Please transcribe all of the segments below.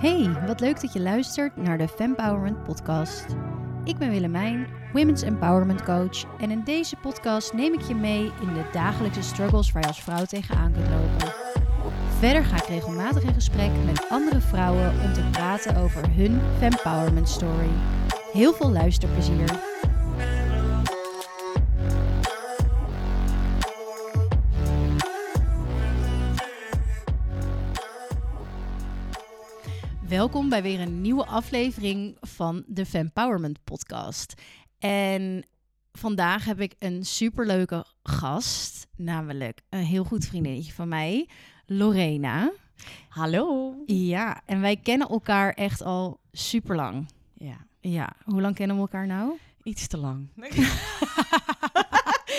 Hey, wat leuk dat je luistert naar de Fempowerment podcast. Ik ben Willemijn, Women's Empowerment Coach en in deze podcast neem ik je mee in de dagelijkse struggles waar je als vrouw tegenaan kunt lopen. Verder ga ik regelmatig in gesprek met andere vrouwen om te praten over hun Fempowerment story. Heel veel luisterplezier. Welkom bij weer een nieuwe aflevering van de Fempowerment podcast. En vandaag heb ik een superleuke gast, namelijk een heel goed vriendinnetje van mij, Lorena. Hallo. Ja, en wij kennen elkaar echt al super lang. Ja, Ja, hoe lang kennen we elkaar nou? iets te lang.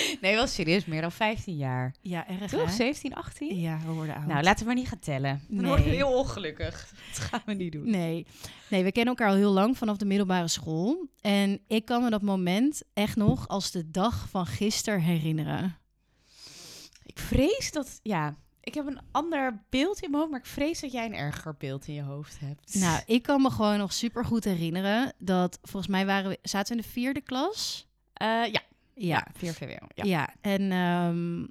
nee, wel serieus, meer dan 15 jaar. Ja, erg Toch? 17, 18? Ja, we worden oud. Nou, laten we maar niet gaan tellen. Dan Nee. word je heel ongelukkig. Dat gaan we niet doen. Nee. nee, we kennen elkaar al heel lang vanaf de middelbare school. En ik kan me dat moment echt nog als de dag van gisteren herinneren. Ik vrees dat, ja, ik heb een ander beeld in mijn hoofd, maar ik vrees dat jij een erger beeld in je hoofd hebt. Nou, ik kan me gewoon nog super goed herinneren dat volgens mij waren we, zaten we in de vierde klas. Eh, ja. Ja, ja, 4 VWO. ja. Ja. en ehm,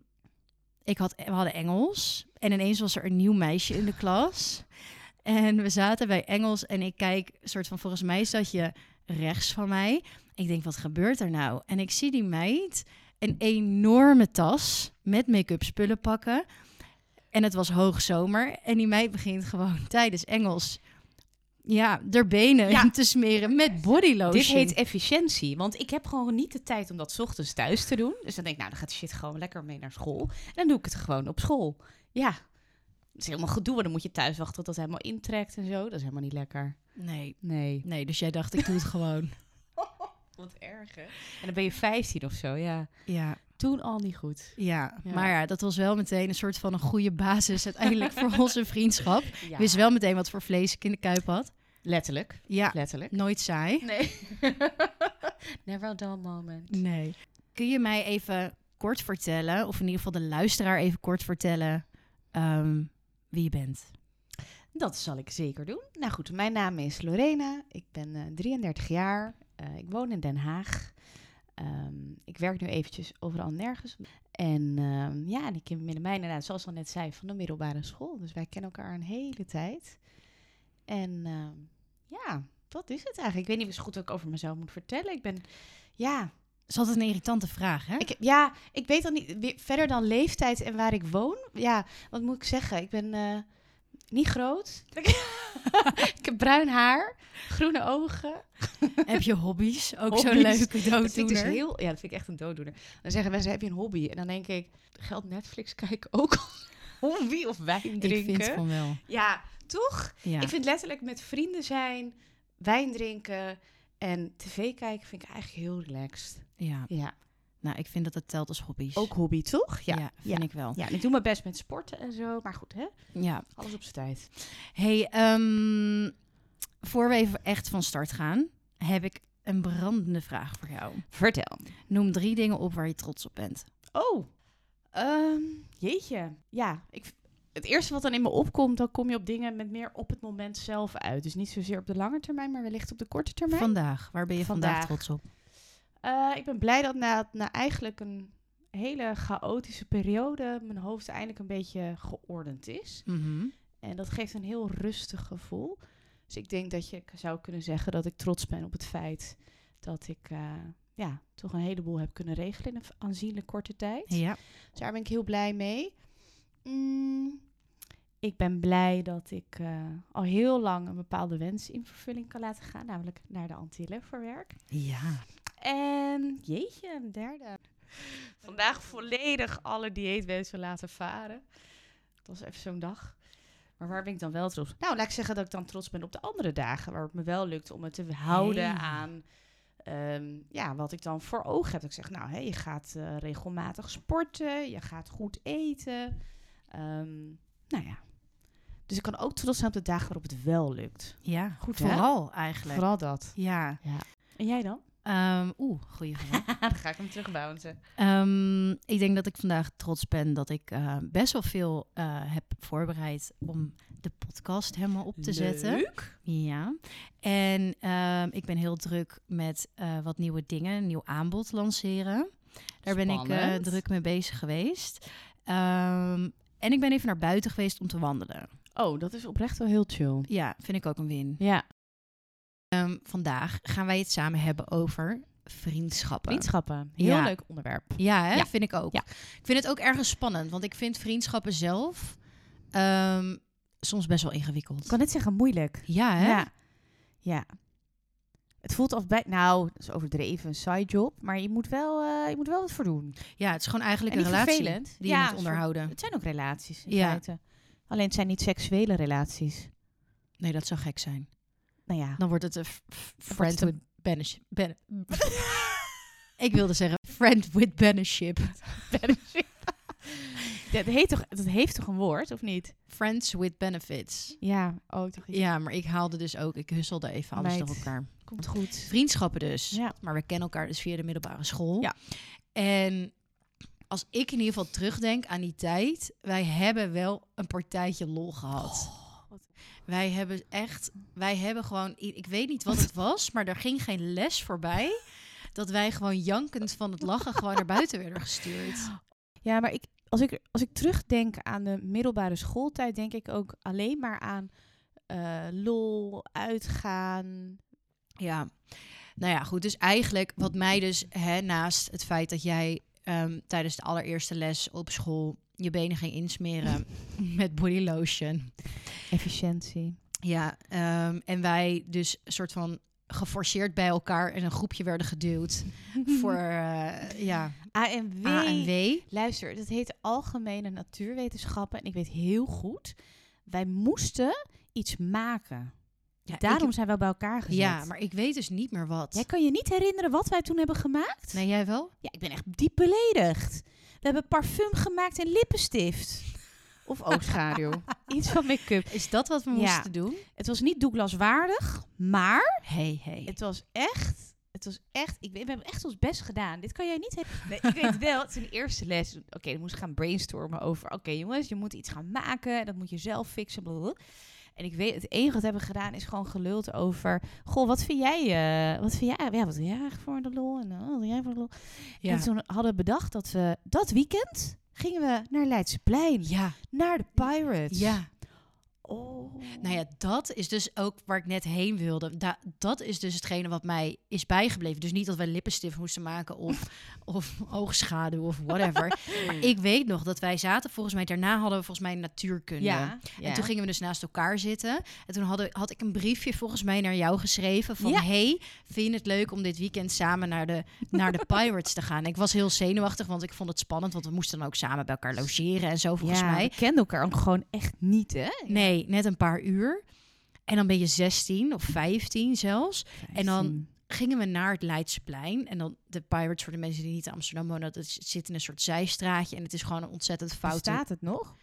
ik had, we hadden Engels en ineens was er een nieuw meisje in de klas. En we zaten bij Engels en ik kijk, soort van volgens mij zat je rechts van mij. Ik denk, wat gebeurt er nou? En ik zie die meid een enorme tas met make-up spullen pakken. En het was hoogzomer. En die meid begint gewoon tijdens Engels... Ja, de benen Ja. te smeren met bodylotion. Dit heet efficiëntie, want ik heb gewoon niet de tijd om dat 's ochtends thuis te doen. Dus dan denk ik, nou, dan gaat de shit gewoon lekker mee naar school. En dan doe ik het gewoon op school. Ja, het is helemaal gedoe, want dan moet je thuis wachten tot dat helemaal intrekt en zo. Dat is helemaal niet lekker. Nee, Nee. nee, dus jij dacht, ik doe het gewoon. Wat erg, hè? En dan ben je 15 of zo, ja. Ja, Toen al niet goed. ja, Ja. maar ja, dat was wel meteen een soort van een goede basis uiteindelijk voor onze vriendschap. Ja. Wist wel meteen wat voor vlees ik in de kuip had. Letterlijk. Ja, Letterlijk. nooit saai. Nee. Never a dull moment. Nee. Kun je mij even kort vertellen, of in ieder geval de luisteraar even kort vertellen, ehm, wie je bent? Dat zal ik zeker doen. Nou goed, mijn naam is Lorena. Ik ben eh, 33 jaar. Eh, ik woon in Den Haag. Ehm, ik werk nu eventjes overal nergens. En ehm, ja, en ik ken Willemijn inderdaad, zoals al net zei, van de middelbare school. Dus wij kennen elkaar een hele tijd. En ja, dat is het eigenlijk. Ik weet niet zo goed wat ik over mezelf moet vertellen. Ik ben, ja, Dat is altijd een irritante vraag, hè? ik, ja, ik weet dan niet, verder dan leeftijd en waar ik woon. Ja, wat moet ik zeggen? Ik ben eh, niet groot. ik heb bruin haar, groene ogen. Heb je hobby's? Ook zo'n leuke Dat vind ik dus dooddoener. heel, ja, dat vind ik echt een dooddoener. Dan zeggen mensen, heb je een hobby? En dan denk ik, geldt Netflix kijken ook hobby of wijn Ik drinken? vind van wel. Ja, toch? Ja. Ik vind letterlijk met vrienden zijn, wijn drinken en tv kijken vind ik eigenlijk heel relaxed. ja. Ja, Nou, ik vind dat het telt als hobby's. ook hobby, toch? Ja, vind ik wel. Ja, ik doe mijn best met sporten en zo. Maar goed, hè? Ja. Alles op zijn tijd. Hey, ehm, voor we even echt van start gaan, heb ik een brandende vraag voor jou. Vertel. Noem drie dingen op waar je trots op bent. Oh, ehm, jeetje. Ja, ik, het eerste wat dan in me opkomt, dan kom je op dingen met meer op het moment zelf uit. Dus niet zozeer op de lange termijn, maar wellicht op de korte termijn. Vandaag, waar ben je vandaag, Vandaag. trots op? Eh, ik ben blij dat na, na eigenlijk een hele chaotische periode mijn hoofd eindelijk een beetje geordend is. Mhm. En dat geeft een heel rustig gevoel. Dus ik denk dat je zou kunnen zeggen dat ik trots ben op het feit dat ik eh, ja, toch een heleboel heb kunnen regelen in een aanzienlijk korte tijd. Ja. Dus daar ben ik heel blij mee. Mm, ik ben blij dat ik eh, al heel lang een bepaalde wens in vervulling kan laten gaan, namelijk naar de Antillen voor werk. Ja. En jeetje, een derde. Vandaag volledig alle dieetwensen laten varen. Dat was even zo'n dag. Maar waar ben ik dan wel trots op? Nou, laat ik zeggen dat ik dan trots ben op de andere dagen. Waar het me wel lukt om het te houden Hey. aan ehm, ja, wat ik dan voor ogen heb. Ik zeg, nou, hè, je gaat eh, regelmatig sporten. Je gaat goed eten. Ehm, nou ja. Dus ik kan ook trots zijn op de dagen waarop het wel lukt. Ja, Goed, vooral eigenlijk. Vooral dat. Ja. En jij dan? Ehm, Oeh, goeie vraag. Dan ga ik hem terugbouncen. Ehm, ik denk dat ik vandaag trots ben dat ik eh, best wel veel eh, heb voorbereid om de podcast helemaal op te zetten. Leuk. Ja. En ehm, ik ben heel druk met eh, wat nieuwe dingen, een nieuw aanbod lanceren. Daar ben ik druk mee bezig geweest. En ik ben even naar buiten geweest om te wandelen. Oh, dat is oprecht wel heel chill. Ja, vind ik ook een win. Ja, Ehm, vandaag gaan wij het samen hebben over vriendschappen. vriendschappen. Heel Ja. leuk onderwerp. Ja, hè? Ja. vind ik ook. Ja. Ik vind het ook ergens spannend, want ik vind vriendschappen zelf ehm, soms best wel ingewikkeld. Ik kan net zeggen moeilijk. Ja, hè? Ja. ja. Het voelt af bij, nou, dat is overdreven, een sidejob, maar je moet wel, eh, je moet wel wat voor doen. Ja, het is gewoon eigenlijk En een relatie vervelend. die Ja, je moet onderhouden. Het zijn ook relaties in Ja. feite. Alleen het zijn niet seksuele relaties. Nee, dat zou gek zijn. Nou ja. Dan wordt het een friend with benefit. Ben ik wilde zeggen friend with benefit. dat, heet toch, dat heeft toch een woord, of niet? Friends with benefits. Ja, oh, ik dacht, Ja, maar ik haalde dus ook, ik husselde even alles Meid. door elkaar. komt goed. Vriendschappen dus. Ja. Maar we kennen elkaar dus via de middelbare school. Ja. En als ik in ieder geval terugdenk aan die tijd, wij hebben wel een partijtje lol gehad. Oh, Wij hebben echt, wij hebben gewoon, ik weet niet wat het was, maar er ging geen les voorbij. Dat wij gewoon jankend van het lachen gewoon naar buiten werden gestuurd. Ja, maar ik, als, ik, als ik terugdenk aan de middelbare schooltijd, denk ik ook alleen maar aan eh, lol, uitgaan. Ja, nou ja, goed. Dus eigenlijk wat mij dus, hè, naast het feit dat jij ehm, tijdens de allereerste les op school je benen ging insmeren met body lotion. Efficiëntie. Ja, ehm, en wij dus soort van geforceerd bij elkaar in een groepje werden geduwd voor eh, ja, ANW. Luister, dat heet Algemene Natuurwetenschappen. En ik weet heel goed, wij moesten iets maken. Ja, Daarom ik- zijn we bij elkaar gezet. ja, maar ik weet dus niet meer wat. Jij kan je niet herinneren wat wij toen hebben gemaakt? Nee, jij wel? Ja, ik ben echt diep beledigd. We hebben parfum gemaakt en lippenstift. Of oogschaduw. Iets van make-up. Is dat wat we Ja. moesten doen? Het was niet Douglas waardig, maar Hey, hey. het was echt... Het was echt... Ik, weet- we hebben echt ons best gedaan. Dit kan jij niet... Nee, ik weet wel, het is een eerste les. Oké, dan moest ik gaan brainstormen over... Oké jongens, je moet iets gaan maken. Dat moet je zelf fixen. blablabla. En ik weet, het enige wat we hebben gedaan is gewoon geluld over... Goh, wat vind jij... eh, wat vind jij... Ja, wat vind jij eigenlijk voor de lol? En uh, wat vind jij voor de lol? ja. En toen hadden we bedacht dat we dat weekend gingen we naar Leidseplein. ja, Naar de Pirates. ja. Oh. Nou ja, dat is dus ook waar ik net heen wilde. Da dat is dus hetgene wat mij is bijgebleven. Dus niet dat wij lippenstift moesten maken of, of oogschaduw of whatever. maar ik weet nog dat wij zaten, volgens mij, daarna hadden we volgens mij natuurkunde. Ja. En toen gingen we dus naast elkaar zitten. En toen hadden, had ik een briefje volgens mij naar jou geschreven van... Ja. hey, vind je het leuk om dit weekend samen naar de, naar de Pirates te gaan? Ik was heel zenuwachtig, want ik vond het spannend. Want we moesten dan ook samen bij elkaar logeren en zo, volgens ja, mij. we kenden elkaar ook gewoon echt niet, hè? Nee, net een paar uur. En dan ben je 16 of 15 zelfs. En dan gingen we naar het Leidseplein. En dan de Pirates, voor de mensen die niet in Amsterdam wonen, dat het zit in een soort zijstraatje. En het is gewoon een ontzettend fout. Staat het nog?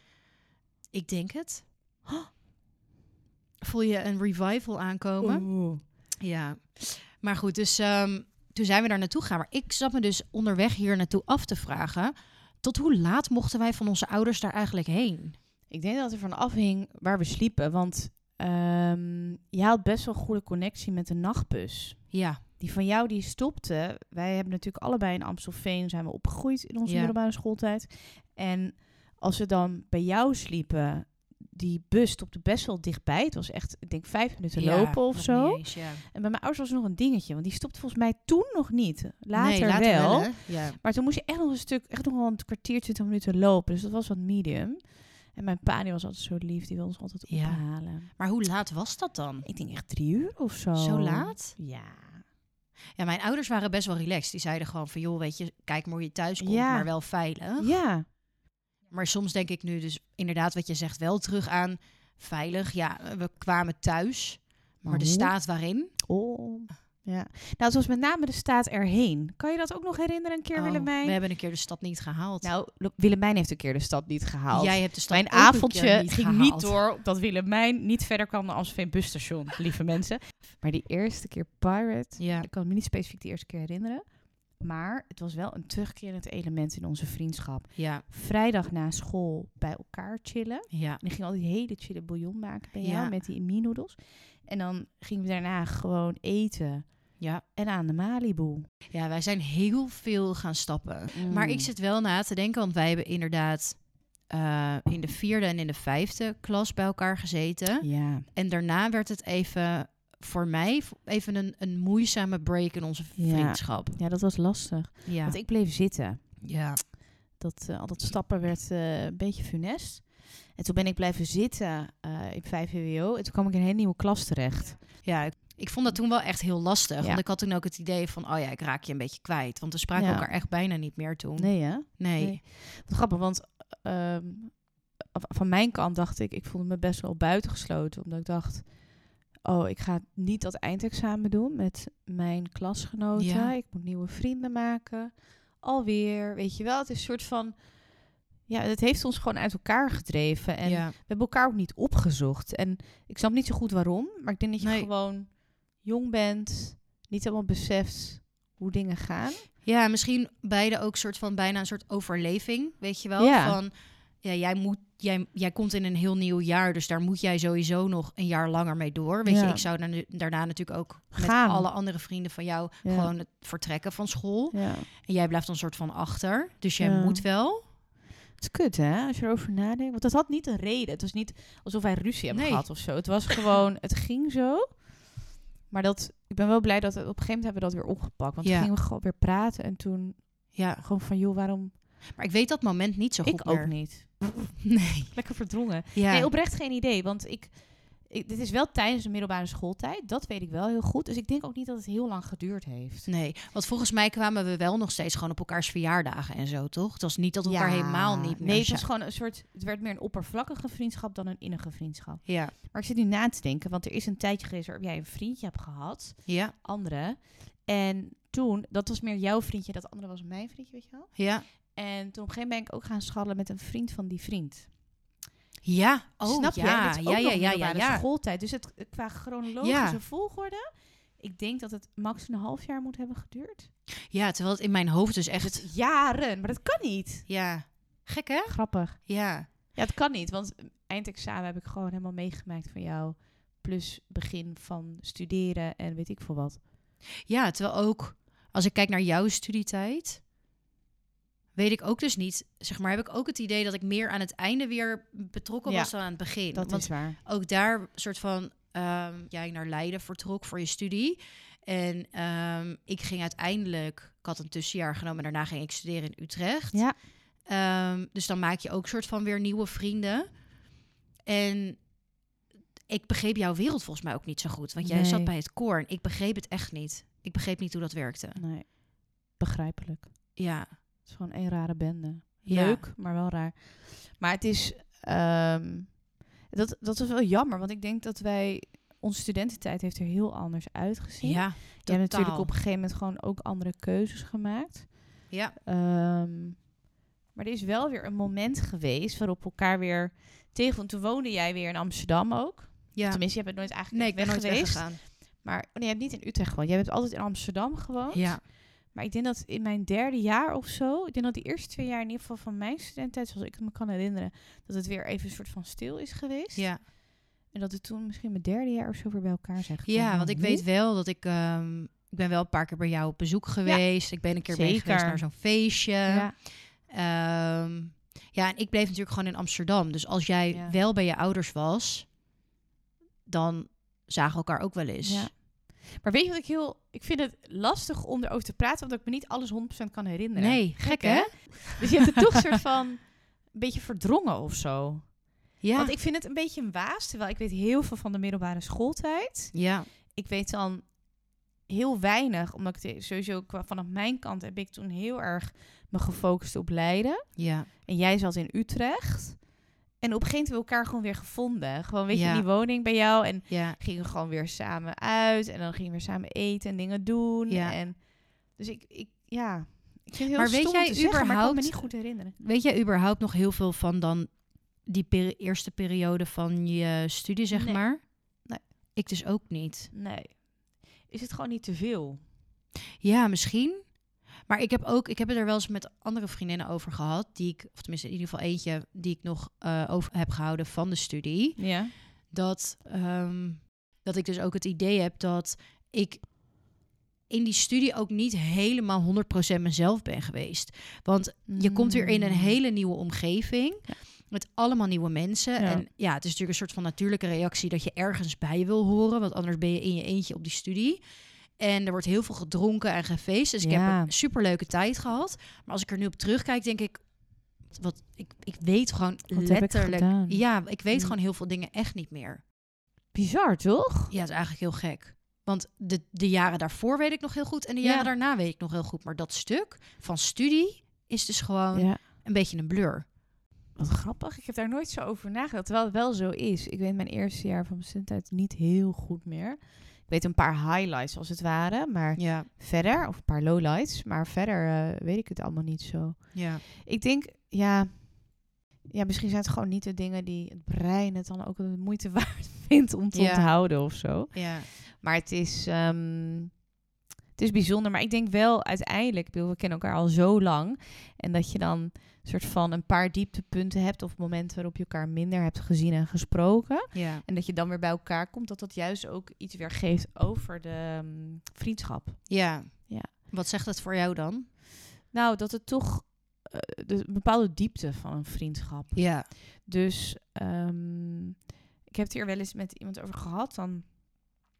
Ik denk het. Voel je een revival aankomen? Oeh. Ja. Maar goed, dus ehm, toen zijn we daar naartoe gegaan. Maar ik zat me dus onderweg hier naartoe af te vragen. Tot hoe laat mochten wij van onze ouders daar eigenlijk heen? Ik denk dat het ervan afhing waar we sliepen. Want ehm, je had best wel een goede connectie met de nachtbus. Ja, Die van jou die stopte. Wij hebben natuurlijk allebei in Amstelveen zijn we opgegroeid in onze Ja. middelbare schooltijd. En als we dan bij jou sliepen, die bus stopte best wel dichtbij. Het was echt, ik denk vijf minuten Ja, lopen of zo. eens, ja. En bij mijn ouders was er nog een dingetje, want die stopte volgens mij toen nog niet. Later, Nee, later wel. Ja. maar toen moest je echt nog een stuk, echt nog wel een kwartier, twintig minuten lopen. Dus dat was wat medium. En mijn pa die was altijd zo lief, die wilde ons altijd Ja. ophalen. Maar hoe laat was dat dan? Ik denk echt drie uur of zo. Zo laat? Ja. Ja, mijn ouders waren best wel relaxed. Die zeiden gewoon van, joh, weet je, kijk maar hoe je thuis komt, Ja. maar wel veilig. Ja. Maar soms denk ik nu dus inderdaad wat je zegt wel terug aan veilig. Ja, we kwamen thuis, maar, de staat waarin. Oh. Ja. Nou, het was met name de staat erheen. Kan je dat ook nog herinneren een keer, Oh, Willemijn? We hebben een keer de stad niet gehaald. Nou, Willemijn heeft een keer de stad niet gehaald. Jij hebt de stad Mijn avondje niet ging gehaald. niet door omdat Willemijn niet verder kwam dan Amstelveen busstation, lieve mensen. Maar die eerste keer Pirate, Ja, ik kan me niet specifiek de eerste keer herinneren. Maar het was wel een terugkerend element in onze vriendschap. ja, Vrijdag na school bij elkaar chillen. ja. En ik ging al die hele chille bouillon maken bij jou Ja. met die mie-noedels. En dan gingen we daarna gewoon eten Ja. en aan de Malibu. ja, wij zijn heel veel gaan stappen. Maar Mm. ik zit wel na te denken, want wij hebben inderdaad eh, in de vierde en in de vijfde klas bij elkaar gezeten. Ja, En daarna werd het even voor mij even een, een moeizame break in onze vriendschap. ja, dat was lastig. Ja, Want ik bleef zitten. ja. Dat, eh, al dat stappen werd eh, een beetje funest. En toen ben ik blijven zitten in 5 VWO. En toen kwam ik in een hele nieuwe klas terecht. ja ik, ik vond dat toen wel echt heel lastig. Ja. Want ik had toen ook het idee van, oh ja, ik raak je een beetje kwijt. Want we spraken Ja. elkaar echt bijna niet meer toen. Nee, hè? Nee. Nee. Wat grappig, want ehm, van mijn kant dacht ik... Ik voelde me best wel buitengesloten. Omdat ik dacht... Oh, ik ga niet dat eindexamen doen met mijn klasgenoten. Ja. Ik moet nieuwe vrienden maken. Alweer, weet je wel. Het is een soort van... Ja, het heeft ons gewoon uit elkaar gedreven. En ja. we hebben elkaar ook niet opgezocht. En ik snap niet zo goed waarom. Maar ik denk dat je Nee. gewoon jong bent. Niet helemaal beseft hoe dingen gaan. Ja, misschien beide ook soort van bijna een soort overleving, weet je wel? Ja. Van, ja, jij, moet, jij, jij komt in een heel nieuw jaar, dus daar moet jij sowieso nog een jaar langer mee door. Weet je, ik zou dan, daarna natuurlijk ook Gaan. met alle andere vrienden van jou Ja. gewoon het vertrekken van school. Ja. En jij blijft dan soort van achter, dus jij moet wel. Het is kut, hè? Als je erover nadenkt. Want dat had niet een reden. Het was niet alsof wij ruzie hebben Nee. gehad of zo. Het was gewoon... het ging zo. Maar dat... Ik ben wel blij dat... het- Op een gegeven moment hebben we dat weer opgepakt. Want Ja. toen gingen we gewoon weer praten. En toen Ja, gewoon van... Joh, waarom... maar ik weet dat moment niet zo goed ik ook niet. Nee. Lekker verdrongen. Ja. Nee, oprecht geen idee. Want ik, ik... Dit is wel tijdens de middelbare schooltijd. Dat weet ik wel heel goed. Dus ik denk ook niet dat het heel lang geduurd heeft. Nee, want volgens mij kwamen we wel nog steeds gewoon op elkaars verjaardagen en zo, toch? Het was niet dat we elkaar helemaal niet meer Nee, het was gewoon een soort... Het werd meer een oppervlakkige vriendschap dan een innige vriendschap. Ja, Maar ik zit nu na te denken, want er is een tijdje geweest waarop jij een vriendje hebt gehad, ja, andere. En toen, dat was meer jouw vriendje, dat andere was mijn vriendje, weet je wel. ja. En toen op een gegeven moment ben ik ook gaan scharrelen met een vriend van die vriend. Ja, oh Snap je? ja, is ook ja, ja, ja, ja, middelbare ja. schooltijd. Dus het qua chronologische Ja. volgorde, ik denk dat het max een half jaar moet hebben geduurd. Ja, terwijl het in mijn hoofd dus echt... jaren, maar dat kan niet. Ja, gek hè? Grappig. Ja, Ja, het kan niet, want eindexamen heb ik gewoon helemaal meegemaakt van jou. Plus begin van studeren en weet ik veel wat. ja, terwijl ook als ik kijk naar jouw studietijd, weet ik ook dus niet, zeg maar, heb ik ook het idee dat ik meer aan het einde weer betrokken Ja, was dan aan het begin. Dat Want is waar. ook daar soort van ehm, jij naar Leiden vertrok voor je studie. En ehm, ik ging uiteindelijk, ik had een tussenjaar genomen, en daarna ging ik studeren in Utrecht. Ja. Ehm, dus dan maak je ook soort van weer nieuwe vrienden. En ik begreep jouw wereld volgens mij ook niet zo goed. Want jij Nee. zat bij het koor en ik begreep het echt niet. Ik begreep niet hoe dat werkte. Nee, begrijpelijk. Ja, Het is gewoon één rare bende. Ja. Leuk, maar wel raar. Maar het is... ehm, dat, dat is wel jammer, want ik denk dat wij... Onze studententijd heeft er heel anders uitgezien. ja, Jij hebt natuurlijk op een gegeven moment gewoon ook andere keuzes gemaakt. Ja, Ehm, maar er is wel weer een moment geweest waarop elkaar weer tegen... Want toen woonde jij weer in Amsterdam ook. ja. Tenminste, je bent nooit eigenlijk Nee, ik ben nooit geweest. weggegaan. Maar oh nee, je hebt niet in Utrecht gewoond. Jij hebt altijd in Amsterdam gewoond. Ja, Maar ik denk dat in mijn derde jaar of zo, ik denk dat die eerste twee jaar in ieder geval van mijn studententijd, zoals ik me kan herinneren, dat het weer even een soort van stil is geweest. ja. En dat het toen misschien mijn derde jaar of zo weer bij elkaar zijn gekomen. Ja, want ik weet wel dat ik... ehm, ik ben wel een paar keer bij jou op bezoek geweest. Ik ben een keer mee geweest naar zo'n feestje. Ja, Ehm, ja, en ik bleef natuurlijk gewoon in Amsterdam. Dus als jij Ja. wel bij je ouders was, dan zagen we elkaar ook wel eens. ja. Maar weet je wat ik heel... Ik vind het lastig om erover te praten, omdat ik me niet alles 100% kan herinneren. Nee, gek hè? Dus je hebt het toch een soort van een beetje verdrongen of zo. Ja. Want ik vind het een beetje een waas, terwijl ik weet heel veel van de middelbare schooltijd. ja. ik weet dan heel weinig, omdat ik sowieso qua, vanaf mijn kant heb ik toen heel erg me gefocust op Leiden. Ja. En jij zat in Utrecht. En op een gegeven moment hebben we elkaar gewoon weer gevonden. Gewoon, weet je, in die woning bij jou. En Ja, gingen gewoon weer samen uit. En dan gingen we weer samen eten en dingen doen. Ja. En, dus ik, ik, ja... Ik vind het heel Maar weet jij zeggen, maar ik me überhaupt- niet goed herinneren. weet jij überhaupt nog heel veel van dan die peri- eerste periode van je studie, zeg Nee. maar? Nee. Ik dus ook niet. Nee. Is het gewoon niet te veel? Ja, misschien. Maar ik heb ook, ik heb het er wel eens met andere vriendinnen over gehad, die ik, of tenminste in ieder geval eentje die ik nog eh, over heb gehouden van de studie. Ja. dat, ehm, dat ik dus ook het idee heb dat ik in die studie ook niet helemaal 100% mezelf ben geweest. Want je komt weer in een Mm. hele nieuwe omgeving. Ja. Met allemaal nieuwe mensen. Ja. En ja, het is natuurlijk een soort van natuurlijke reactie dat je ergens bij wil horen. Want anders ben je in je eentje op die studie. En er wordt heel veel gedronken en gefeest. Dus ik Ja. heb een superleuke tijd gehad. Maar als ik er nu op terugkijk, denk ik... Wat, ik, ik weet gewoon heb ik letterlijk... gedaan? Ja, ik weet gewoon heel veel dingen echt niet meer. Bizar, toch? Ja, het is eigenlijk heel gek. Want de, de jaren daarvoor weet ik nog heel goed en de jaren Ja. daarna weet ik nog heel goed. Maar dat stuk van studie is dus gewoon Ja. een beetje een blur. Wat grappig. Ik heb daar nooit zo over nagedacht. Terwijl het wel zo is. Ik weet mijn eerste jaar van mijn studentijd niet heel goed meer. Ik weet een paar highlights als het ware. Maar Ja, verder, of een paar lowlights. Maar verder eh, weet ik het allemaal niet zo. ja. Ik denk, ja... Ja, misschien zijn het gewoon niet de dingen die het brein het dan ook de moeite waard vindt om te Ja. onthouden of zo. ja. Maar het is, ehm, het is bijzonder. Maar ik denk wel uiteindelijk, ik bedoel, we kennen elkaar al zo lang. En dat je dan soort van een paar dieptepunten hebt. Of momenten waarop je elkaar minder hebt gezien en gesproken. ja. En dat je dan weer bij elkaar komt. Dat dat juist ook iets weer geeft over de ehm, vriendschap. Ja. Ja. Wat zegt het voor jou dan? Nou, dat het toch eh, de bepaalde diepte van een vriendschap. Ja. Dus ehm, ik heb het hier wel eens met iemand over gehad. Dan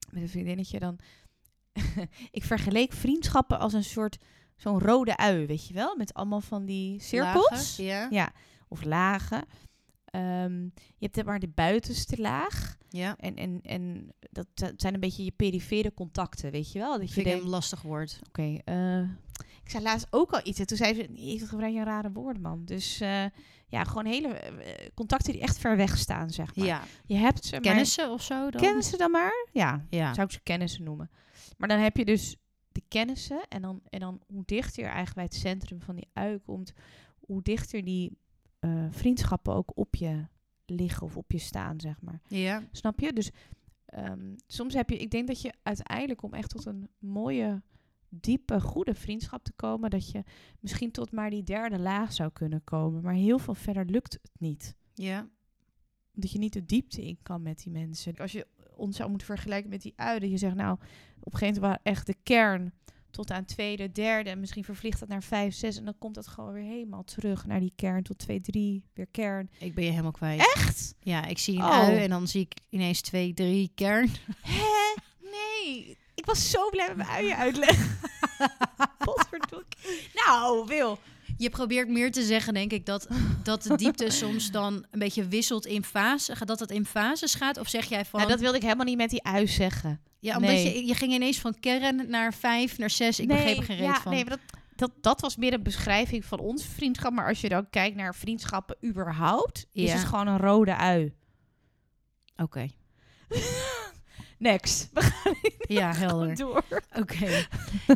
met een vriendinnetje. Dan ik vergeleek vriendschappen als een soort zo'n rode ui, weet je wel? Met allemaal van die cirkels. Ja. Ja, of lagen. Ehm, je hebt maar de buitenste laag. Ja. En, en, en dat zi- zijn een beetje je perifere contacten, weet je wel? Dat je Vind denkt, een lastig woord. Oké, eh, ik zei laatst ook al iets. En toen zei ze, nee, gebruik je een rare woorden, man. Dus eh, ja, gewoon hele eh, contacten die echt ver weg staan, zeg maar. Ja. Je hebt ze, maar... Kennissen of zo dan? Kennen ze dan maar? Ja, Ja. zou ik ze kennissen noemen. Maar dan heb je dus kennissen. En dan, en dan hoe dichter je eigenlijk bij het centrum van die ui komt... hoe dichter die eh, vriendschappen ook op je liggen of op je staan, zeg maar. Ja. Snap je? Dus ehm, soms heb je, ik denk dat je uiteindelijk om echt tot een mooie, diepe, goede vriendschap te komen, dat je misschien tot maar die derde laag zou kunnen komen. Maar heel veel verder lukt het niet. Ja. Dat je niet de diepte in kan met die mensen. Als je ons zou moeten vergelijken met die uiden, je zegt nou, op een gegeven moment echt de kern tot aan tweede, derde en misschien vervliegt dat naar vijf, zes en dan komt dat gewoon weer helemaal terug naar die kern tot twee, drie, weer kern. Ik ben je helemaal kwijt. Echt? Ja, ik zie een Oh. ui en dan zie ik ineens twee, drie kern. Hè? Nee. Ik was zo blij met mijn uien uitleggen. Nou, Wil. Je probeert meer te zeggen, denk ik, dat, dat de diepte soms dan een beetje wisselt in fase. Dat het in fases gaat? Of zeg jij van... Nou, dat wilde ik helemaal niet met die ui zeggen. ja, omdat nee. je, je ging ineens van kern naar vijf, naar zes. Ik begreep er geen reet ja, van. Nee, maar dat, dat, dat was meer een beschrijving van onze vriendschap. Maar als je dan kijkt naar vriendschappen überhaupt, is het gewoon een rode ui. Oké. Next. We gaan Ja, helder. door. Oké.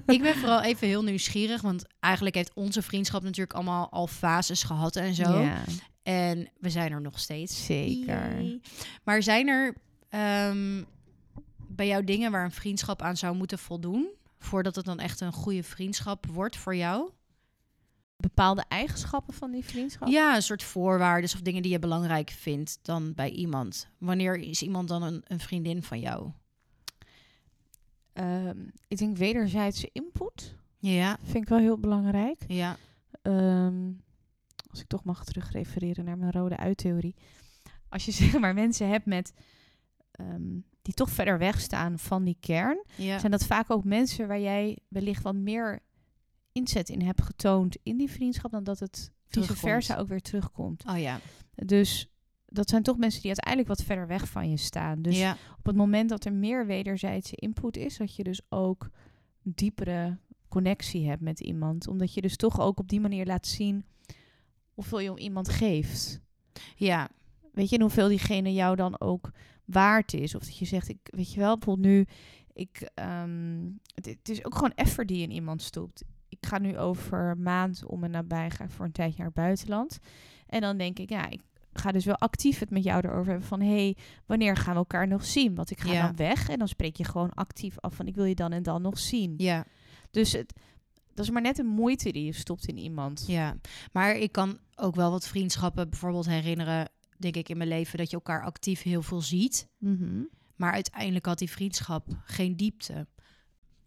ik ben vooral even heel nieuwsgierig, want eigenlijk heeft onze vriendschap natuurlijk allemaal al fases gehad en zo. Ja, En we zijn er nog steeds. zeker. Yay. Maar zijn er ehm, bij jou dingen waar een vriendschap aan zou moeten voldoen? Voordat het dan echt een goede vriendschap wordt voor jou? Bepaalde eigenschappen van die vriendschap? Ja, een soort voorwaarden of dingen die je belangrijk vindt dan bij iemand. Wanneer is iemand dan een, een vriendin van jou? Ehm, ik denk wederzijdse input. Ja, Vind ik wel heel belangrijk. ja, Ehm, als ik toch mag terugrefereren naar mijn rode uittheorie. Als je zeg maar mensen hebt met ehm, die toch verder weg staan van die kern, ja. zijn dat vaak ook mensen waar jij wellicht wat meer inzet in hebt getoond in die vriendschap dan dat het vice versa ook weer terugkomt. Oh ja. Dus dat zijn toch mensen die uiteindelijk wat verder weg van je staan. Dus ja. op het moment dat er meer wederzijdse input is, dat je dus ook een diepere connectie hebt met iemand. Omdat je dus toch ook op die manier laat zien hoeveel je om iemand geeft. ja. weet je, en hoeveel diegene jou dan ook waard is. Of dat je zegt, ik, weet je wel, bijvoorbeeld nu, ik, ehm, het, het is ook gewoon effort die in iemand stopt. Ik ga nu over maand om en nabij, ga voor een tijdje naar het buitenland. En dan denk ik, ja, ik ga dus wel actief het met jou erover hebben van, hey, wanneer gaan we elkaar nog zien? Want ik ga Ja. dan weg en dan spreek je gewoon actief af van, ik wil je dan en dan nog zien. Ja, Dus het, dat is maar net een moeite die je stopt in iemand. ja. Maar ik kan ook wel wat vriendschappen bijvoorbeeld herinneren, denk ik, in mijn leven, dat je elkaar actief heel veel ziet. Mhm. Maar uiteindelijk had die vriendschap geen diepte.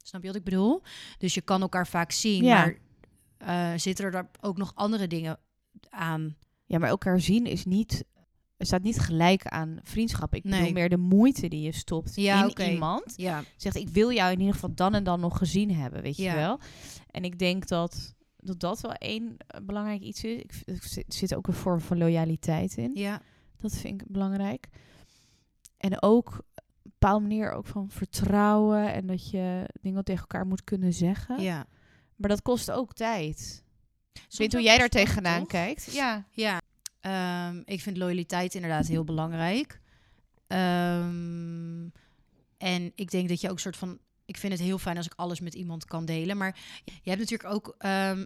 Snap je wat ik bedoel? Dus je kan elkaar vaak zien, Ja. maar eh, zitten er daar ook nog andere dingen aan? Ja, maar elkaar zien is niet. Staat niet gelijk aan vriendschap. Ik bedoel Nee. meer de moeite die je stopt Ja, in iemand. Ja, Zegt, ik wil jou in ieder geval dan en dan nog gezien hebben, weet je Ja. wel. En ik denk dat dat, dat wel één eh, belangrijk iets is. Ik, er zit- ook een vorm van loyaliteit in. ja, Dat vind ik belangrijk. En ook een bepaalde manier ook van vertrouwen. En dat je dingen tegen elkaar moet kunnen zeggen. ja. Maar dat kost ook tijd. Ik Soms weet hoe jij daar tegenaan toch? kijkt. Ja. Ja, ehm, ik vind loyaliteit inderdaad heel belangrijk. Ehm, en ik denk dat je ook soort van. Ik vind het heel fijn als ik alles met iemand kan delen. Maar je hebt natuurlijk ook, ehm,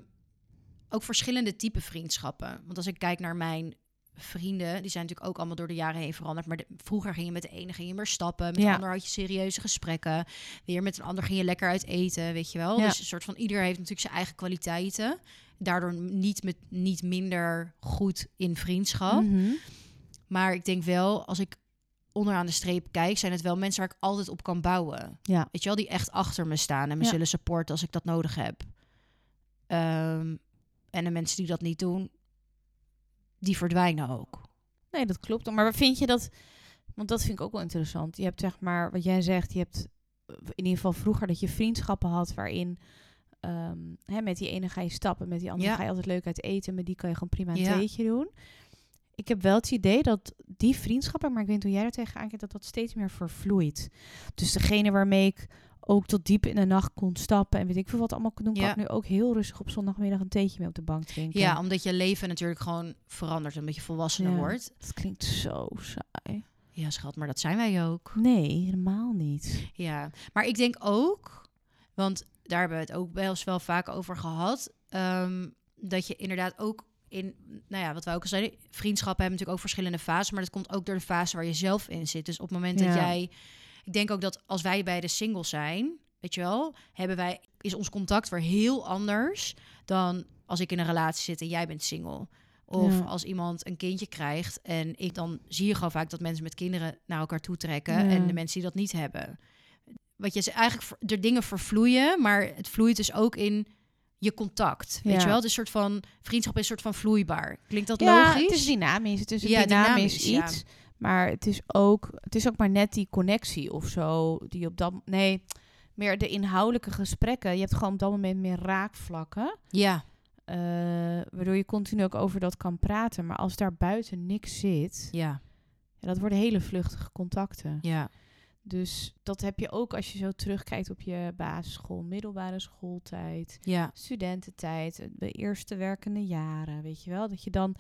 ook verschillende type vriendschappen. Want als ik kijk naar mijn vrienden, die zijn natuurlijk ook allemaal door de jaren heen veranderd. Maar de- vroeger ging je met de ene ging je meer stappen, met de Ja. ander had je serieuze gesprekken. Weer met een ander ging je lekker uit eten, weet je wel. Ja. Dus een soort van ieder heeft natuurlijk zijn eigen kwaliteiten. Daardoor niet, met, niet minder goed in vriendschap. Mhm. Maar ik denk wel, als ik onderaan de streep kijk, zijn het wel mensen waar ik altijd op kan bouwen. Ja. Weet je wel, die echt achter me staan en me Ja. zullen supporten als ik dat nodig heb. Ehm, en de mensen die dat niet doen, die verdwijnen ook. Nee, dat klopt. Maar vind je dat... Want dat vind ik ook wel interessant. Je hebt zeg maar, wat jij zegt, je hebt eh, in ieder geval vroeger dat je vriendschappen had waarin... ehm, hè, met die ene ga je stappen, met die andere Ja. ga je altijd leuk uit eten, met die kan je gewoon prima een Ja. theetje doen. Ik heb wel het idee dat die vriendschappen, maar ik weet niet hoe jij er tegenaan kijkt, dat dat steeds meer vervloeit. Dus degene waarmee ik ook tot diep in de nacht kon stappen en weet ik veel wat allemaal kon doen, kan ik nu ook heel rustig op zondagmiddag een theetje mee op de bank drinken. Ja, omdat je leven natuurlijk gewoon verandert, omdat je volwassener Ja. wordt. Dat klinkt zo saai. Ja, schat, maar dat zijn wij ook. Nee, helemaal niet. Ja, maar ik denk ook, want daar hebben we het ook wel eens wel vaak over gehad, ehm, dat je inderdaad ook in, nou ja, wat wij ook al zeiden, vriendschappen hebben natuurlijk ook verschillende fases, maar dat komt ook door de fase waar je zelf in zit. Dus op het moment dat Ja. jij, ik denk ook dat als wij bij de single zijn, weet je wel, hebben wij, is ons contact weer heel anders dan als ik in een relatie zit en jij bent single. Of Ja. als iemand een kindje krijgt en ik dan zie je gewoon vaak dat mensen met kinderen naar elkaar toe trekken Ja. en de mensen die dat niet hebben. Wat je eigenlijk de dingen vervloeien, maar het vloeit dus ook in je contact. Weet Ja. je wel? Het is een soort van vriendschap is een soort van vloeibaar. Klinkt dat ja, logisch? het is dynamisch. Het is een Ja, dynamisch, dynamisch, iets. Maar het is, ook, het is ook maar net die connectie of zo. Die op dat... Nee, meer de inhoudelijke gesprekken. Je hebt gewoon op dat moment meer raakvlakken. Ja, eh, waardoor je continu ook over dat kan praten. Maar als daar buiten niks zit... ja, Ja, dat worden hele vluchtige contacten. ja, Dus dat heb je ook als je zo terugkijkt op je basisschool, middelbare schooltijd, ja, studententijd, de eerste werkende jaren, weet je wel, dat je dan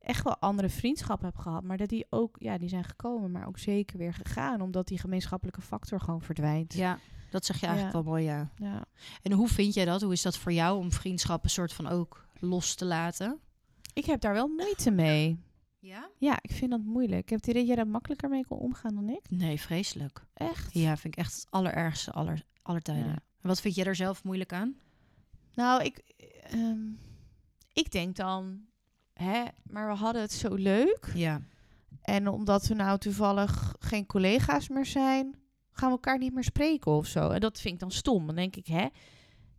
echt wel andere vriendschappen hebt gehad, maar dat die ook, ja, die zijn gekomen, maar ook zeker weer gegaan, omdat die gemeenschappelijke factor gewoon verdwijnt. ja. Dat zeg je eigenlijk Ja. wel mooi, ja. Ja. En hoe vind jij dat? Hoe is dat voor jou om vriendschappen soort van ook los te laten? Ik heb daar wel moeite mee. Ja? Ja, ik vind dat moeilijk. Ik heb het idee dat jij daar makkelijker mee kon omgaan dan ik. Nee, vreselijk. Echt? Ja, vind ik echt het allerergste aller, aller tijden. Ja. En wat vind jij daar zelf moeilijk aan? Nou, ik, ehm, ik denk dan, hè, maar we hadden het zo leuk. Ja. En omdat we nou toevallig geen collega's meer zijn, gaan we elkaar niet meer spreken of zo. En dat vind ik dan stom. Dan denk ik, hè?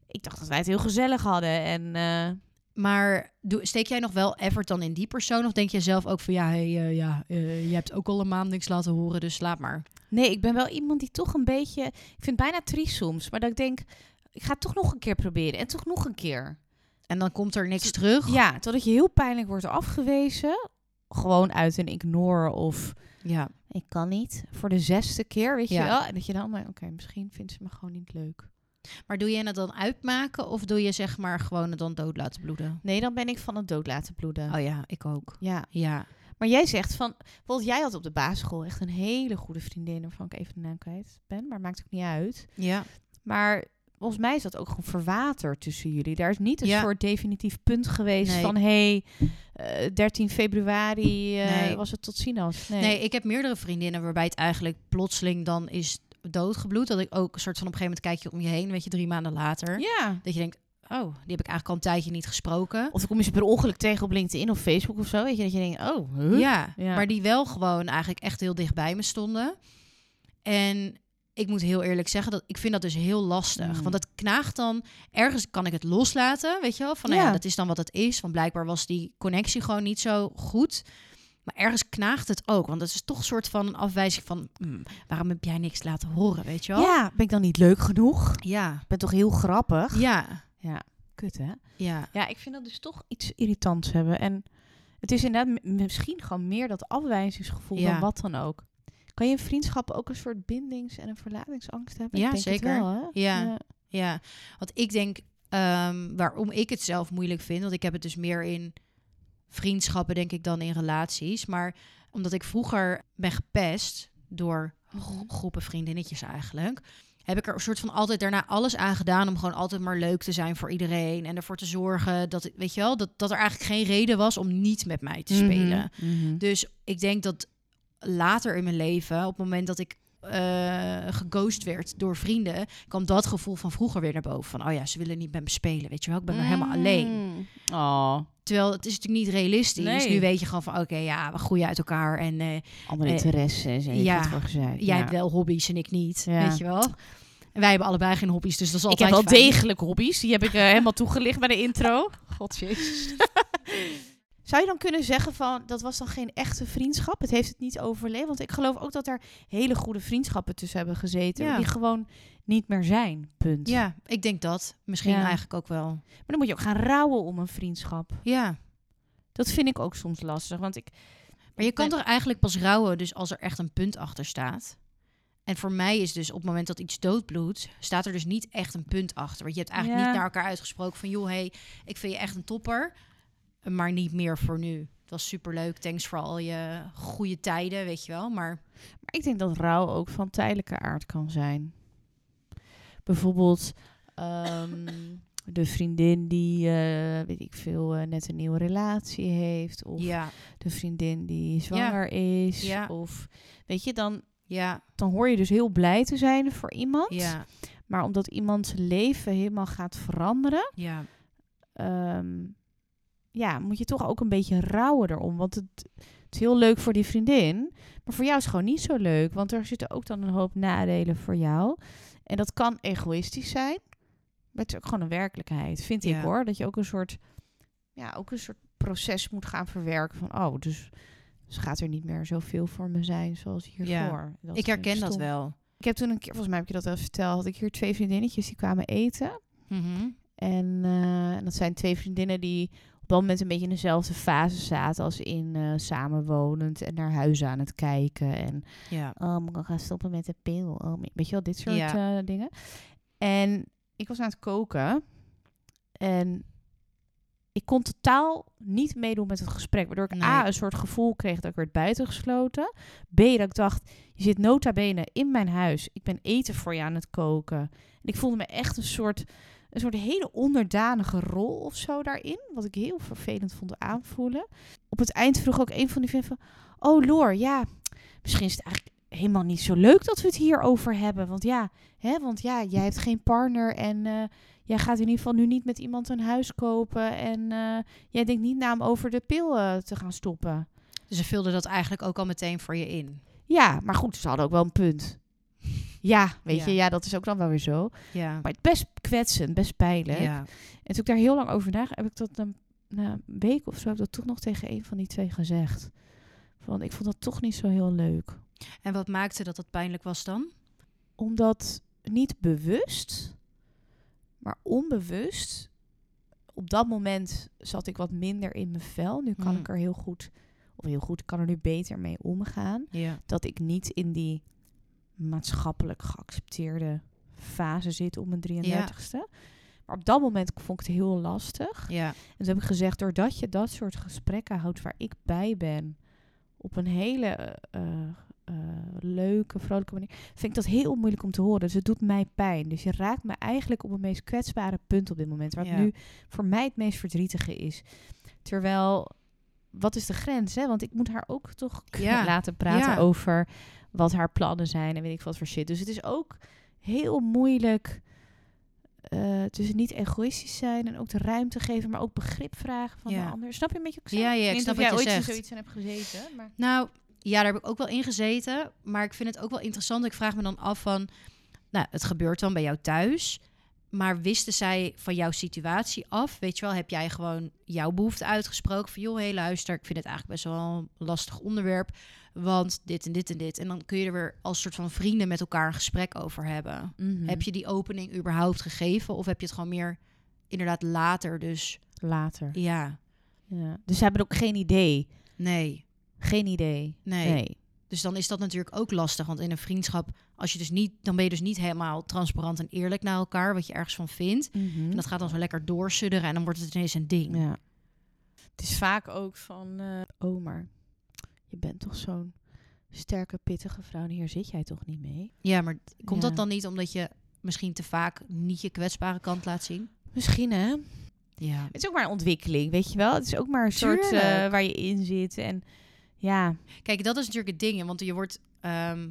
Ik dacht dat wij het heel gezellig hadden. En eh, Maar doe, steek jij nog wel effort dan in die persoon? Of denk je zelf ook van ja, hey, eh, ja eh, je hebt ook al een maand niks laten horen, dus slaap maar. nee, ik ben wel iemand die toch een beetje... Ik vind het bijna triest soms. Maar dat ik denk, ik ga het toch nog een keer proberen. En toch nog een keer. En dan komt er niks terug. Ja, totdat je heel pijnlijk wordt afgewezen. Gewoon uit een ignore of... Ja. Ik kan niet. Voor de zesde keer, weet Ja. je wel. En dat je dan, maar oké, misschien vindt ze me gewoon niet leuk. Maar doe je het dan uitmaken of doe je zeg maar gewoon het dan dood laten bloeden? Nee, dan ben ik van het dood laten bloeden. Oh ja, ik ook. Ja, Ja. Maar jij zegt van, bijvoorbeeld jij had op de basisschool echt een hele goede vriendin, waarvan ik even de naam kwijt ben, maar maakt ook niet uit. Ja. Maar volgens mij is dat ook gewoon verwaterd tussen jullie. Daar is niet een Ja. soort definitief punt geweest Nee. van, hé, hey, eh, 13 februari eh, Nee. was het tot ziens. Nee. Nee. ik heb meerdere vriendinnen waarbij het eigenlijk plotseling dan is doodgebloed. Dat ik ook een soort van op een gegeven moment kijk je om je heen, weet je, drie maanden later. Ja. Dat je denkt, oh, die heb ik eigenlijk al een tijdje niet gesproken. Of dan kom je ze per ongeluk tegen op LinkedIn of Facebook of zo. Weet je, dat je denkt, oh, huh? Ja, Ja. maar die wel gewoon eigenlijk echt heel dicht bij me stonden. En ik moet heel eerlijk zeggen dat ik vind dat dus heel lastig. Mm. Want het knaagt dan. Ergens kan ik het loslaten, weet je wel? Van nou ja. Ja. dat is dan wat het is. Want blijkbaar was die connectie gewoon niet zo goed. Maar ergens knaagt het ook. Want het is toch een soort van een afwijzing van... "Hmm, waarom heb jij niks laten horen, weet je wel? Ja, ben ik dan niet leuk genoeg? Ja. Ik ben toch heel grappig? Ja. Kut, hè? Ja. Ja, ik vind dat dus toch iets irritants hebben. En het is inderdaad misschien gewoon meer dat afwijzingsgevoel Ja. dan wat dan ook. Kan je in vriendschappen ook een soort bindings- en een verlatingsangst hebben? Ja, ik denk het zeker. wel, hè? Ja. Ja, want ik denk ehm, waarom ik het zelf moeilijk vind, want ik heb het dus meer in vriendschappen, denk ik, dan in relaties. Maar omdat ik vroeger ben gepest door Mhm. groepen vriendinnetjes eigenlijk, heb ik er een soort van altijd daarna alles aan gedaan om gewoon altijd maar leuk te zijn voor iedereen en ervoor te zorgen dat, weet je wel, dat, dat er eigenlijk geen reden was om niet met mij te spelen. Mhm. Dus ik denk dat later in mijn leven, op het moment dat ik geghost werd door vrienden, kwam dat gevoel van vroeger weer naar boven. Van, oh ja, ze willen niet met me spelen, weet je wel. Ik ben er helemaal alleen. Oh, Terwijl het is natuurlijk niet realistisch. Nee. Nu weet je gewoon van, oké, ja, we groeien uit elkaar. En eh, andere Eh, interesses en ja, het voor gezegd. jij ja. hebt wel hobby's en ik niet, Ja. weet je wel. En wij hebben allebei geen hobby's, dus dat is Ik altijd heb wel fijn. degelijk hobby's. Die heb ik eh, helemaal toegelicht bij de intro. God jezus. Zou je dan kunnen zeggen van, dat was dan geen echte vriendschap? Het heeft het niet overleefd. Want ik geloof ook dat er hele goede vriendschappen tussen hebben gezeten. Ja. Die gewoon niet meer zijn. Punt. Ja, ik denk dat. Misschien Ja. eigenlijk ook wel. Maar dan moet je ook gaan rouwen om een vriendschap. Ja, Dat vind ik ook soms lastig. Want ik... maar je kan ben- toch eigenlijk pas rouwen dus als er echt een punt achter staat. En voor mij is dus op het moment dat iets doodbloedt, staat er dus niet echt een punt achter. Want je hebt eigenlijk Ja. niet naar elkaar uitgesproken van, joh, hey, ik vind je echt een topper, maar niet meer voor nu. Het was superleuk, thanks voor al je goede tijden, weet je wel. Maar Maar ik denk dat rouw ook van tijdelijke aard kan zijn. Bijvoorbeeld ehm, de vriendin die, eh, weet ik veel, eh, net een nieuwe relatie heeft. Of ja, de vriendin die zwanger is. Ja. Of weet je, dan, ja, dan hoor je dus heel blij te zijn voor iemand. ja, Maar omdat iemands leven helemaal gaat veranderen, ja, ehm, ja, moet je toch ook een beetje rouwen erom. Want het, het is heel leuk voor die vriendin. Maar voor jou is het gewoon niet zo leuk. Want er zitten ook dan een hoop nadelen voor jou. En dat kan egoïstisch zijn. Maar het is ook gewoon een werkelijkheid, vind Ja. ik hoor. Dat je ook een soort, ja, ook een soort proces moet gaan verwerken. Van, oh, dus, dus gaat er niet meer zoveel voor me zijn zoals hiervoor. Ja. Ik herken dat wel. Ik heb toen een keer, volgens mij heb ik je dat wel verteld, had ik hier twee vriendinnetjes die kwamen eten. Mhm. En eh, dat zijn twee vriendinnen die op dat moment een beetje in dezelfde fase zaten als in eh, samenwonend en naar huis aan het kijken. En Ja, oh, ik gaan stoppen met de pil? Oh, weet je wel, dit soort Ja. eh, dingen. En ik was aan het koken en ik kon totaal niet meedoen met het gesprek. Waardoor ik Nee. A, een soort gevoel kreeg dat ik werd buitengesloten. B, dat ik dacht, je zit nota bene in mijn huis. Ik ben eten voor je aan het koken. En ik voelde me echt een soort, een soort hele onderdanige rol of zo daarin. Wat ik heel vervelend vond aanvoelen. Op het eind vroeg ook een van die vrienden van... Oh Loor, ja, misschien is het eigenlijk helemaal niet zo leuk dat we het hierover hebben. Want ja, hè, want ja jij hebt geen partner en... eh, Jij gaat in ieder geval nu niet met iemand een huis kopen. En eh, jij denkt niet na om over de pil eh, te gaan stoppen. dus ze vulden dat eigenlijk ook al meteen voor je in. Ja, maar goed, ze hadden ook wel een punt. Ja, weet Ja. je, ja, dat is ook dan wel weer zo. Ja, Maar het best kwetsend, best pijnlijk. ja, En toen ik daar heel lang over na, heb ik dat een, na een week of zo, heb ik dat toch nog tegen een van die twee gezegd. Van, ik vond dat toch niet zo heel leuk. En wat maakte dat het pijnlijk was dan? Omdat niet bewust, maar onbewust. Op dat moment zat ik wat minder in mijn vel. Nu kan Mm. ik er heel goed, of heel goed, ik kan er nu beter mee omgaan. Ja, Dat ik niet in die maatschappelijk geaccepteerde fase zit op mijn 33ste. Maar op dat moment vond ik het heel lastig. ja, En toen heb ik gezegd, doordat je dat soort gesprekken houdt waar ik bij ben, op een hele eh, eh, leuke, vrolijke manier, vind ik dat heel moeilijk om te horen. Dus het doet mij pijn. Dus je raakt me eigenlijk op het meest kwetsbare punt op dit moment. Wat Ja. nu voor mij het meest verdrietige is. Terwijl, wat is de grens? Hè? Want ik moet haar ook toch Ja. laten praten Ja. over wat haar plannen zijn en weet ik wat voor shit. Dus het is ook heel moeilijk eh tussen niet egoïstisch zijn en ook de ruimte geven, maar ook begrip vragen van Ja. de ander. Snap je een beetje wat ik Ja, zeg? ja, ik snap of jij ooit zoiets in hebt gezeten, maar... Nou, ja, daar heb ik ook wel in gezeten. Maar ik vind het ook wel interessant. Ik vraag me dan af van... Nou, het gebeurt dan bij jou thuis. Maar wisten zij van jouw situatie af? Weet je wel, heb jij gewoon jouw behoefte uitgesproken? Van, joh, hé, luister, ik vind het eigenlijk best wel een lastig onderwerp. Want dit en dit en dit. En dan kun je er weer als soort van vrienden met elkaar een gesprek over hebben. Mhm. Heb je die opening überhaupt gegeven? Of heb je het gewoon meer inderdaad later? Dus later? ja, Ja. Dus ze hebben ook geen idee. nee, Geen idee. nee. Dus dan is dat natuurlijk ook lastig. Want in een vriendschap, als je dus niet, dan ben je dus niet helemaal transparant en eerlijk naar elkaar, wat je ergens van vindt. Mhm. En dat gaat dan zo lekker doorsudderen en dan wordt het ineens een ding. Ja. Het is vaak ook van, eh oh, maar je bent toch zo'n sterke, pittige vrouw en hier zit jij toch niet mee? maar komt Ja. dat dan niet omdat je misschien te vaak niet je kwetsbare kant laat zien? Misschien hè? Ja. Het is ook maar een ontwikkeling, weet je wel? Het is ook maar een soort eh, waar je in zit en ja. Kijk, dat is natuurlijk het ding. Want je wordt ehm,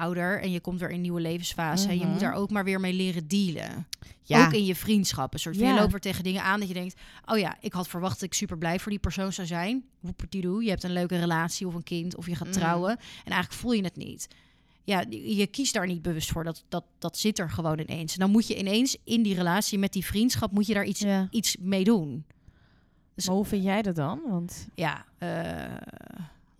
ouder en je komt weer in een nieuwe levensfase. En je Mhm. moet daar ook maar weer mee leren dealen. ja. Ook in je vriendschap. Een soort van, Ja. je loopt weer tegen dingen aan dat je denkt... oh ja, ik had verwacht dat ik super blij voor die persoon zou zijn. Je hebt een leuke relatie of een kind of je gaat Mm. trouwen. En eigenlijk voel je het niet. Ja, je kiest daar niet bewust voor. Dat, dat, dat zit er gewoon ineens. En dan moet je ineens in die relatie met die vriendschap... moet je daar iets, ja. iets mee doen. Dus- Maar hoe vind jij dat dan? Want Ja, eh,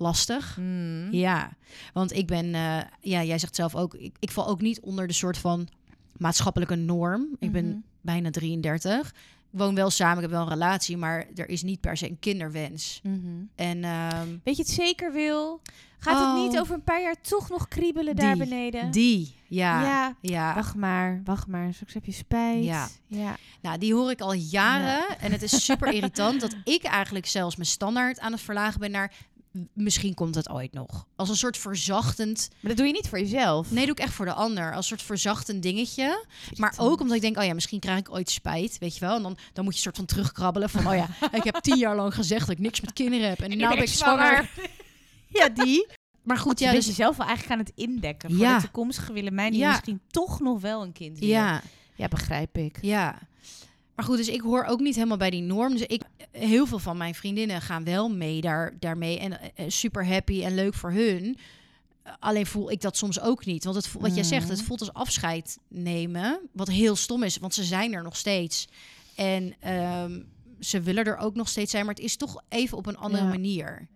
lastig. Mm. Ja, want ik ben, eh, ja, jij zegt zelf ook, ik, ik val ook niet onder de soort van maatschappelijke norm. Ik ben Mhm. bijna 33. Ik woon wel samen, ik heb wel een relatie, maar er is niet per se een kinderwens. Mhm. En ehm, Weet je het zeker wil? Gaat het Oh. niet over een paar jaar toch nog kriebelen daar beneden? die, ja, ja. ja. Wacht maar, wacht maar. Straks heb je spijt. Ja. ja. Nou, die hoor ik al jaren. En het is super irritant dat ik eigenlijk zelfs mijn standaard aan het verlagen ben naar... "M- Misschien komt het ooit nog. Als een soort verzachtend... Maar dat doe je niet voor jezelf. Nee, doe ik echt voor de ander. Als een soort verzachtend dingetje. Maar ook omdat ik denk, oh ja, misschien krijg ik ooit spijt, weet je wel. En dan, dan moet je soort van terugkrabbelen van, oh ja, ik heb tien jaar lang gezegd dat ik niks met kinderen heb. En, nu nou ben ik zwanger. ja, die. Maar goed, je ja, bent dus, jezelf wel eigenlijk aan het indekken voor Ja. de toekomstige Willemijn die Ja. misschien toch nog wel een kind ja, ja, begrijp ik. ja. Maar goed, dus ik hoor ook niet helemaal bij die norm. Dus ik, heel veel van mijn vriendinnen gaan wel mee daar, daarmee. En eh, eh, super happy en leuk voor hun. Alleen voel ik dat soms ook niet. Want het, voelt- wat jij zegt, het Mhm. voelt als afscheid nemen. Wat heel stom is, want ze zijn er nog steeds. En ehm, ze willen er ook nog steeds zijn. Maar het is toch even op een andere Ja. manier.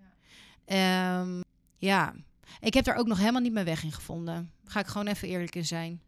Ehm, ja, ik heb daar ook nog helemaal niet mijn weg in gevonden. Ga ik gewoon even eerlijk in zijn.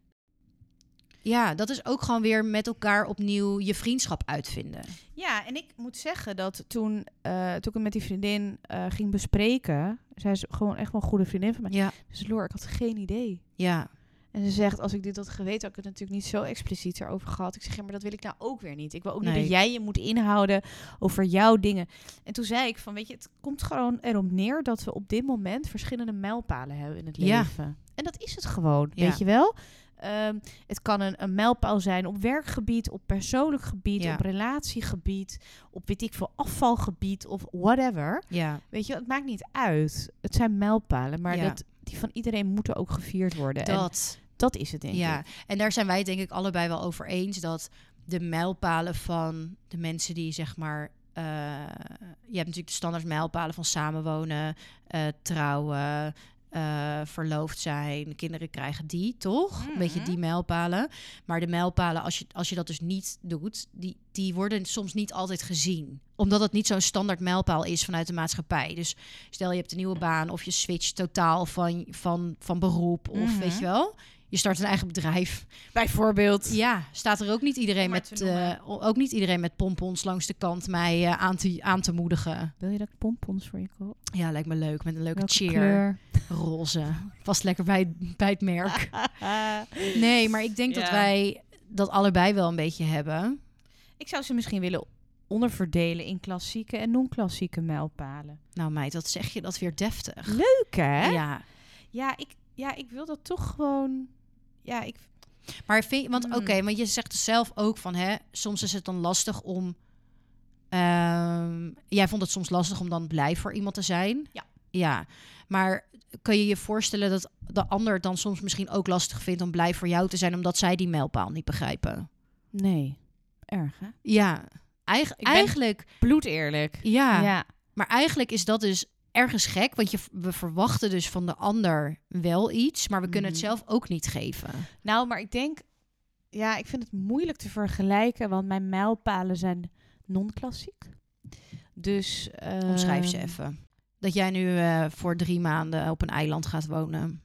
Ja, dat is ook gewoon weer met elkaar opnieuw je vriendschap uitvinden. Ja, en ik moet zeggen dat toen, eh, toen ik het met die vriendin eh, ging bespreken, zij is gewoon echt wel een goede vriendin van mij. Ja, Dus Loor, ik had geen idee. ja, En ze zegt, als ik dit had geweten, had ik het natuurlijk niet zo expliciet erover gehad. Ik zeg, ja, maar dat wil ik nou ook weer niet. Ik wil ook niet dat jij je moet inhouden over jouw dingen. En toen zei ik van, weet je, het komt gewoon erop neer dat we op dit moment verschillende mijlpalen hebben in het Ja. leven. En dat is het gewoon, Ja. weet je wel? Ehm, het kan een, een mijlpaal zijn op werkgebied, op persoonlijk gebied, Ja. op relatiegebied, op weet ik veel afvalgebied of whatever. ja, Weet je, het maakt niet uit. Het zijn mijlpalen, maar Ja. dat, die van iedereen moeten ook gevierd worden. En dat. dat is het, denk Ja, ik. en daar zijn wij denk ik allebei wel over eens dat de mijlpalen van de mensen die zeg maar. eh, je hebt natuurlijk de standaard mijlpalen van samenwonen, eh, trouwen, eh, verloofd zijn, kinderen krijgen die, toch? Een beetje Mhm. die mijlpalen. Maar de mijlpalen, als je, als je dat dus niet doet, die, die worden soms niet altijd gezien. Omdat het niet zo'n standaard mijlpaal is vanuit de maatschappij. Dus stel je hebt een nieuwe baan of je switcht totaal van, van, van beroep of Mhm. weet je wel. Je start een eigen bedrijf. Bijvoorbeeld. Ja, staat er ook niet iedereen met eh, ook niet iedereen met pompons langs de kant mij eh, aan, te, aan te moedigen. Wil je dat ik pompons voor je koop? Ja, lijkt me leuk met een leuke Welke cheer, kleur? roze. Past lekker bij, bij het merk. Nee, maar ik denk dat wij dat allebei wel een beetje hebben. ik zou ze misschien willen onderverdelen in klassieke en non-klassieke mijlpalen. Nou meid, wat zeg je dat weer deftig. Leuk hè? Ja. Ja, ik, ja, ik wil dat toch gewoon. Ja, ik. Maar vind je, want Mm. oké, want je zegt zelf ook van, hè, soms is het dan lastig om. ehm, jij vond het soms lastig om dan blij voor iemand te zijn. Ja. Ja, maar kan je je voorstellen dat de ander het dan soms misschien ook lastig vindt om blij voor jou te zijn, omdat zij die mijlpaal niet begrijpen? Nee, erg hè? Ja, Eigen, Ik ben- eigenlijk, Bloed eerlijk. ja, ja. Maar eigenlijk is dat dus ergens gek, want je, we verwachten dus van de ander wel iets, maar we kunnen het Mhm. zelf ook niet geven. Nou, maar ik denk, ja, ik vind het moeilijk te vergelijken, want mijn mijlpalen zijn non-klassiek. Dus. Omschrijf ze even. Dat jij nu eh, voor drie maanden op een eiland gaat wonen.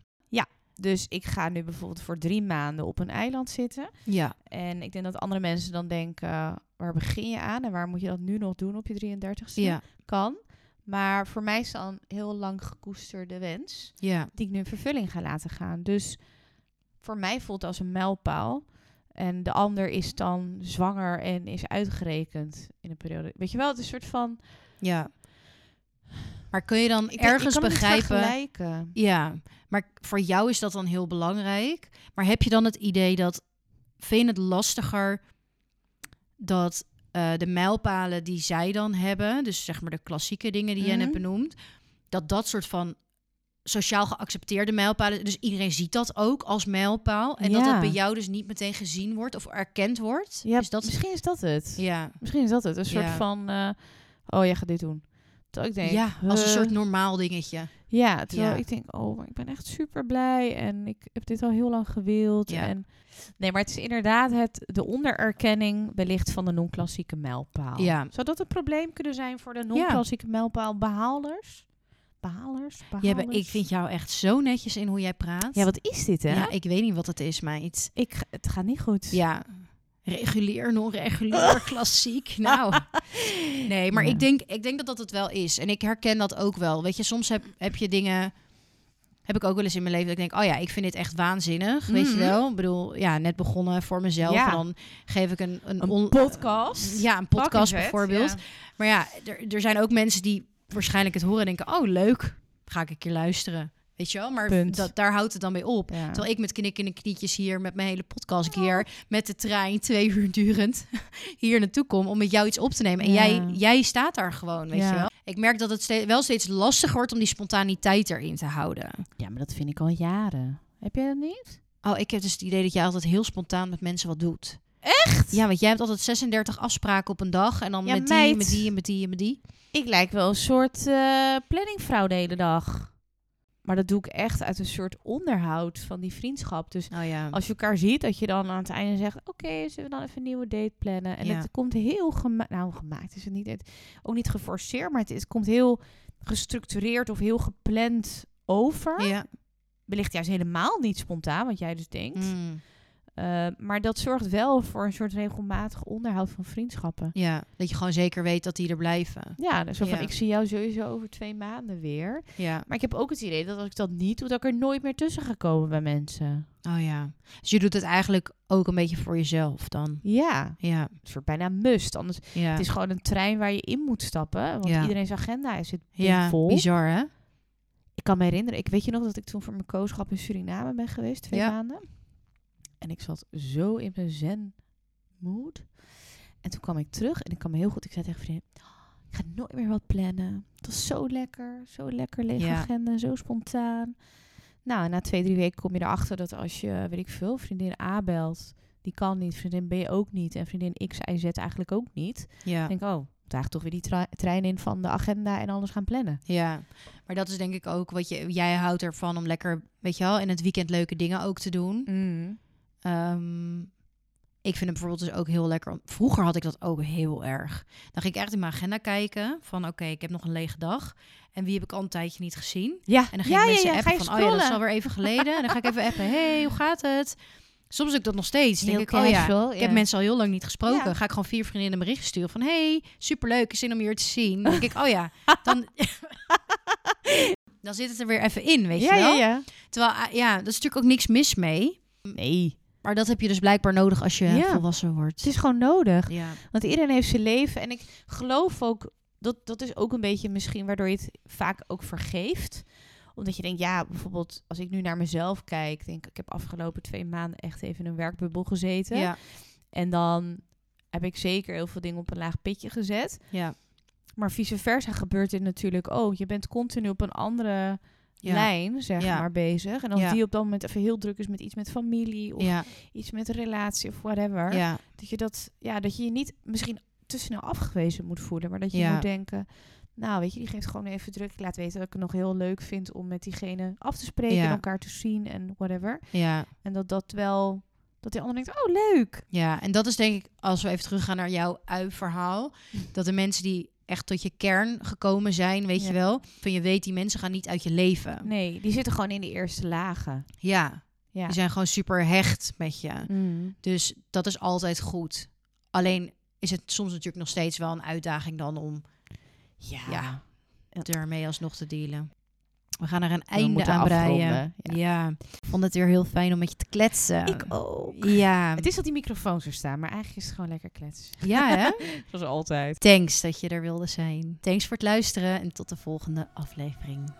Dus ik ga nu bijvoorbeeld voor drie maanden op een eiland zitten. Ja, En ik denk dat andere mensen dan denken, waar begin je aan en waar moet je dat nu nog doen op je 33ste? ja, Kan. Maar voor mij is dat een heel lang gekoesterde wens, ja. die ik nu in vervulling ga laten gaan. Dus voor mij voelt het als een mijlpaal. En de ander is dan zwanger en is uitgerekend in een periode. Weet je wel, het is een soort van... ja. Maar kun je dan Ik, ik ergens niet begrijpen? Ja, maar voor jou is dat dan heel belangrijk. Maar heb je dan het idee dat vind je het lastiger dat eh, de mijlpalen die zij dan hebben, dus zeg maar de klassieke dingen die jij net Mhm. benoemt, dat dat soort van sociaal geaccepteerde mijlpalen, dus iedereen ziet dat ook als mijlpaal en dat het bij jou dus niet meteen gezien wordt of erkend wordt. Ja, is dat misschien is dat het. ja. Misschien is dat het. Een soort Ja. van, eh, oh, jij gaat dit doen. Terwijl ik denk, ja, als een soort normaal dingetje. Ja, terwijl Ja. ik denk, oh, maar ik ben echt super blij en ik heb dit al heel lang gewild. Ja. En... Nee, maar het is inderdaad het, de ondererkenning wellicht van de non-klassieke mijlpaal. Ja. Zou dat een probleem kunnen zijn voor de non-klassieke mijlpaal behalers? Behalers? Behalers? bent- ik vind jou echt zo netjes in hoe jij praat. Ja, wat is dit, hè? Ja, ik weet niet wat het is, meid. Ik, ga- het gaat niet goed. Ja, regulier, non-regulier, klassiek. Nou, nee, maar Ja. ik, denk, ik denk dat dat het wel is. En ik herken dat ook wel. Weet je, soms heb, heb je dingen... Heb ik ook wel eens in mijn leven dat ik denk... oh ja, ik vind dit echt waanzinnig, weet je Mhm. wel? Ik bedoel, ja, net begonnen voor mezelf. Ja. En dan geef ik een... Een, podcast. Ja, een podcast bijvoorbeeld. ja. Maar ja, er, er zijn ook mensen die waarschijnlijk het horen en denken... oh, leuk, ga ik een keer luisteren. Weet je wel? Maar Punt. dat, daar houdt het dan mee op. Ja. Terwijl ik met knikken in de knietjes hier met mijn hele podcast keer met de trein twee uur durend hier naartoe kom om met jou iets op te nemen. En Ja. jij, jij staat daar gewoon, weet Ja. je wel. Ik merk dat het wel steeds lastiger wordt om die spontaniteit erin te houden. ja, maar dat vind ik al jaren. Heb jij dat niet? Oh, ik heb dus het idee dat jij altijd heel spontaan met mensen wat doet. Echt? Ja, want jij hebt altijd 36 afspraken op een dag en dan Ja, met die, met die en met die en met die. Ik lijk wel een soort eh planningvrouw de hele dag. Maar dat doe ik echt uit een soort onderhoud van die vriendschap. Dus Oh ja. als je elkaar ziet, dat je dan aan het einde zegt... Oké, zullen we dan even een nieuwe date plannen? En Ja. het komt heel gemaakt... Nou, gemaakt is het niet. Het, ook niet geforceerd, maar het, het komt heel gestructureerd of heel gepland over. Ja. Wellicht juist helemaal niet spontaan, wat jij dus denkt. Mm. Uh, maar dat zorgt wel voor een soort regelmatig onderhoud van vriendschappen. ja, dat je gewoon zeker weet dat die er blijven. Ja, dus zo van Ja. ik zie jou sowieso over twee maanden weer. Ja. Maar ik heb ook het idee dat als ik dat niet doe, dat ik er nooit meer tussen ga komen bij mensen. Oh ja. Dus je doet het eigenlijk ook een beetje voor jezelf dan. Ja, Ja. een soort bijna must. Anders, Ja. Het is gewoon een trein waar je in moet stappen. Want Ja. iedereen's agenda is het ja, vol. bizar hè? Ik kan me herinneren, ik weet je nog dat ik toen voor mijn kooschap in Suriname ben geweest, twee Ja. maanden. En ik zat zo in mijn zen mood. En toen kwam ik terug en ik kan me heel goed, ik zei tegen vrienden, ik ga nooit meer wat plannen. Het was zo lekker, zo lekker lege Ja. agenda, zo spontaan. Nou, na twee, drie weken kom je erachter dat als je, weet ik veel, vriendin A belt, die kan niet, vriendin B ook niet en vriendin X, Y, Z eigenlijk ook niet. Ja. Ik denk, oh, eigenlijk toch weer die trein in van de agenda en alles gaan plannen. Ja, maar dat is denk ik ook wat je, jij houdt ervan om lekker, weet je wel, in het weekend leuke dingen ook te doen. Ehm, ik vind het bijvoorbeeld dus ook heel lekker. Vroeger had ik dat ook heel erg. Dan ging ik echt in mijn agenda kijken van oké, ik heb nog een lege dag. En wie heb ik al een tijdje niet gezien? Ja, En dan ging ja, ik mensen ja, appen van oh ja, dat is alweer even geleden. en dan ga ik even appen, hey, hoe gaat het? Soms doe ik dat nog steeds. Heel denk ik, oh ja, ik heb mensen al heel lang niet gesproken. Ja. Ga ik gewoon vier vriendinnen een bericht sturen van... hey, superleuk, zin om je weer te zien. Dan denk ik, oh ja, dan, dan zit het er weer even in, weet ja, je wel? ja, ja. Terwijl, ah, ja, dat is natuurlijk ook niks mis mee. Nee. Maar dat heb je dus blijkbaar nodig als je Ja. volwassen wordt. Het is gewoon nodig. ja. Want iedereen heeft zijn leven. En ik geloof ook, dat, dat is ook een beetje misschien waardoor je het vaak ook vergeeft. Omdat je denkt, ja, bijvoorbeeld als ik nu naar mezelf kijk. Denk, ik heb afgelopen twee maanden echt even in een werkbubbel gezeten. Ja. En dan heb ik zeker heel veel dingen op een laag pitje gezet. Ja. Maar vice versa gebeurt dit natuurlijk ook. Je bent continu op een andere Ja. lijn, zeg Ja. maar, bezig. En als Ja. die op dat moment even heel druk is met iets met familie of Ja. iets met een relatie of whatever. Ja. Dat je dat, ja, dat je je niet misschien te snel afgewezen moet voelen. Maar dat je Ja. moet denken, nou weet je, die geeft gewoon even druk. Ik laat weten dat ik het nog heel leuk vind om met diegene af te spreken en elkaar te zien en whatever. Ja. En dat dat wel, dat die ander denkt, oh leuk. Ja, en dat is denk ik, als we even teruggaan naar jouw ui-verhaal, dat de mensen die echt tot je kern gekomen zijn, weet Ja. je wel, van je weet, die mensen gaan niet uit je leven. Nee, die zitten gewoon in de eerste lagen. Ja, Ja. die zijn gewoon super hecht met je. Mm. Dus dat is altijd goed. Alleen is het soms natuurlijk nog steeds wel een uitdaging dan om Ja. Ja. ermee alsnog te dealen. We gaan er een einde aan breien. Ja. ik vond het weer heel fijn om met je te kletsen. Ik ook. Ja, Het is dat die microfoons er staan, maar eigenlijk is het gewoon lekker kletsen. ja hè? Zoals altijd. Thanks dat je er wilde zijn. Thanks voor het luisteren en tot de volgende aflevering.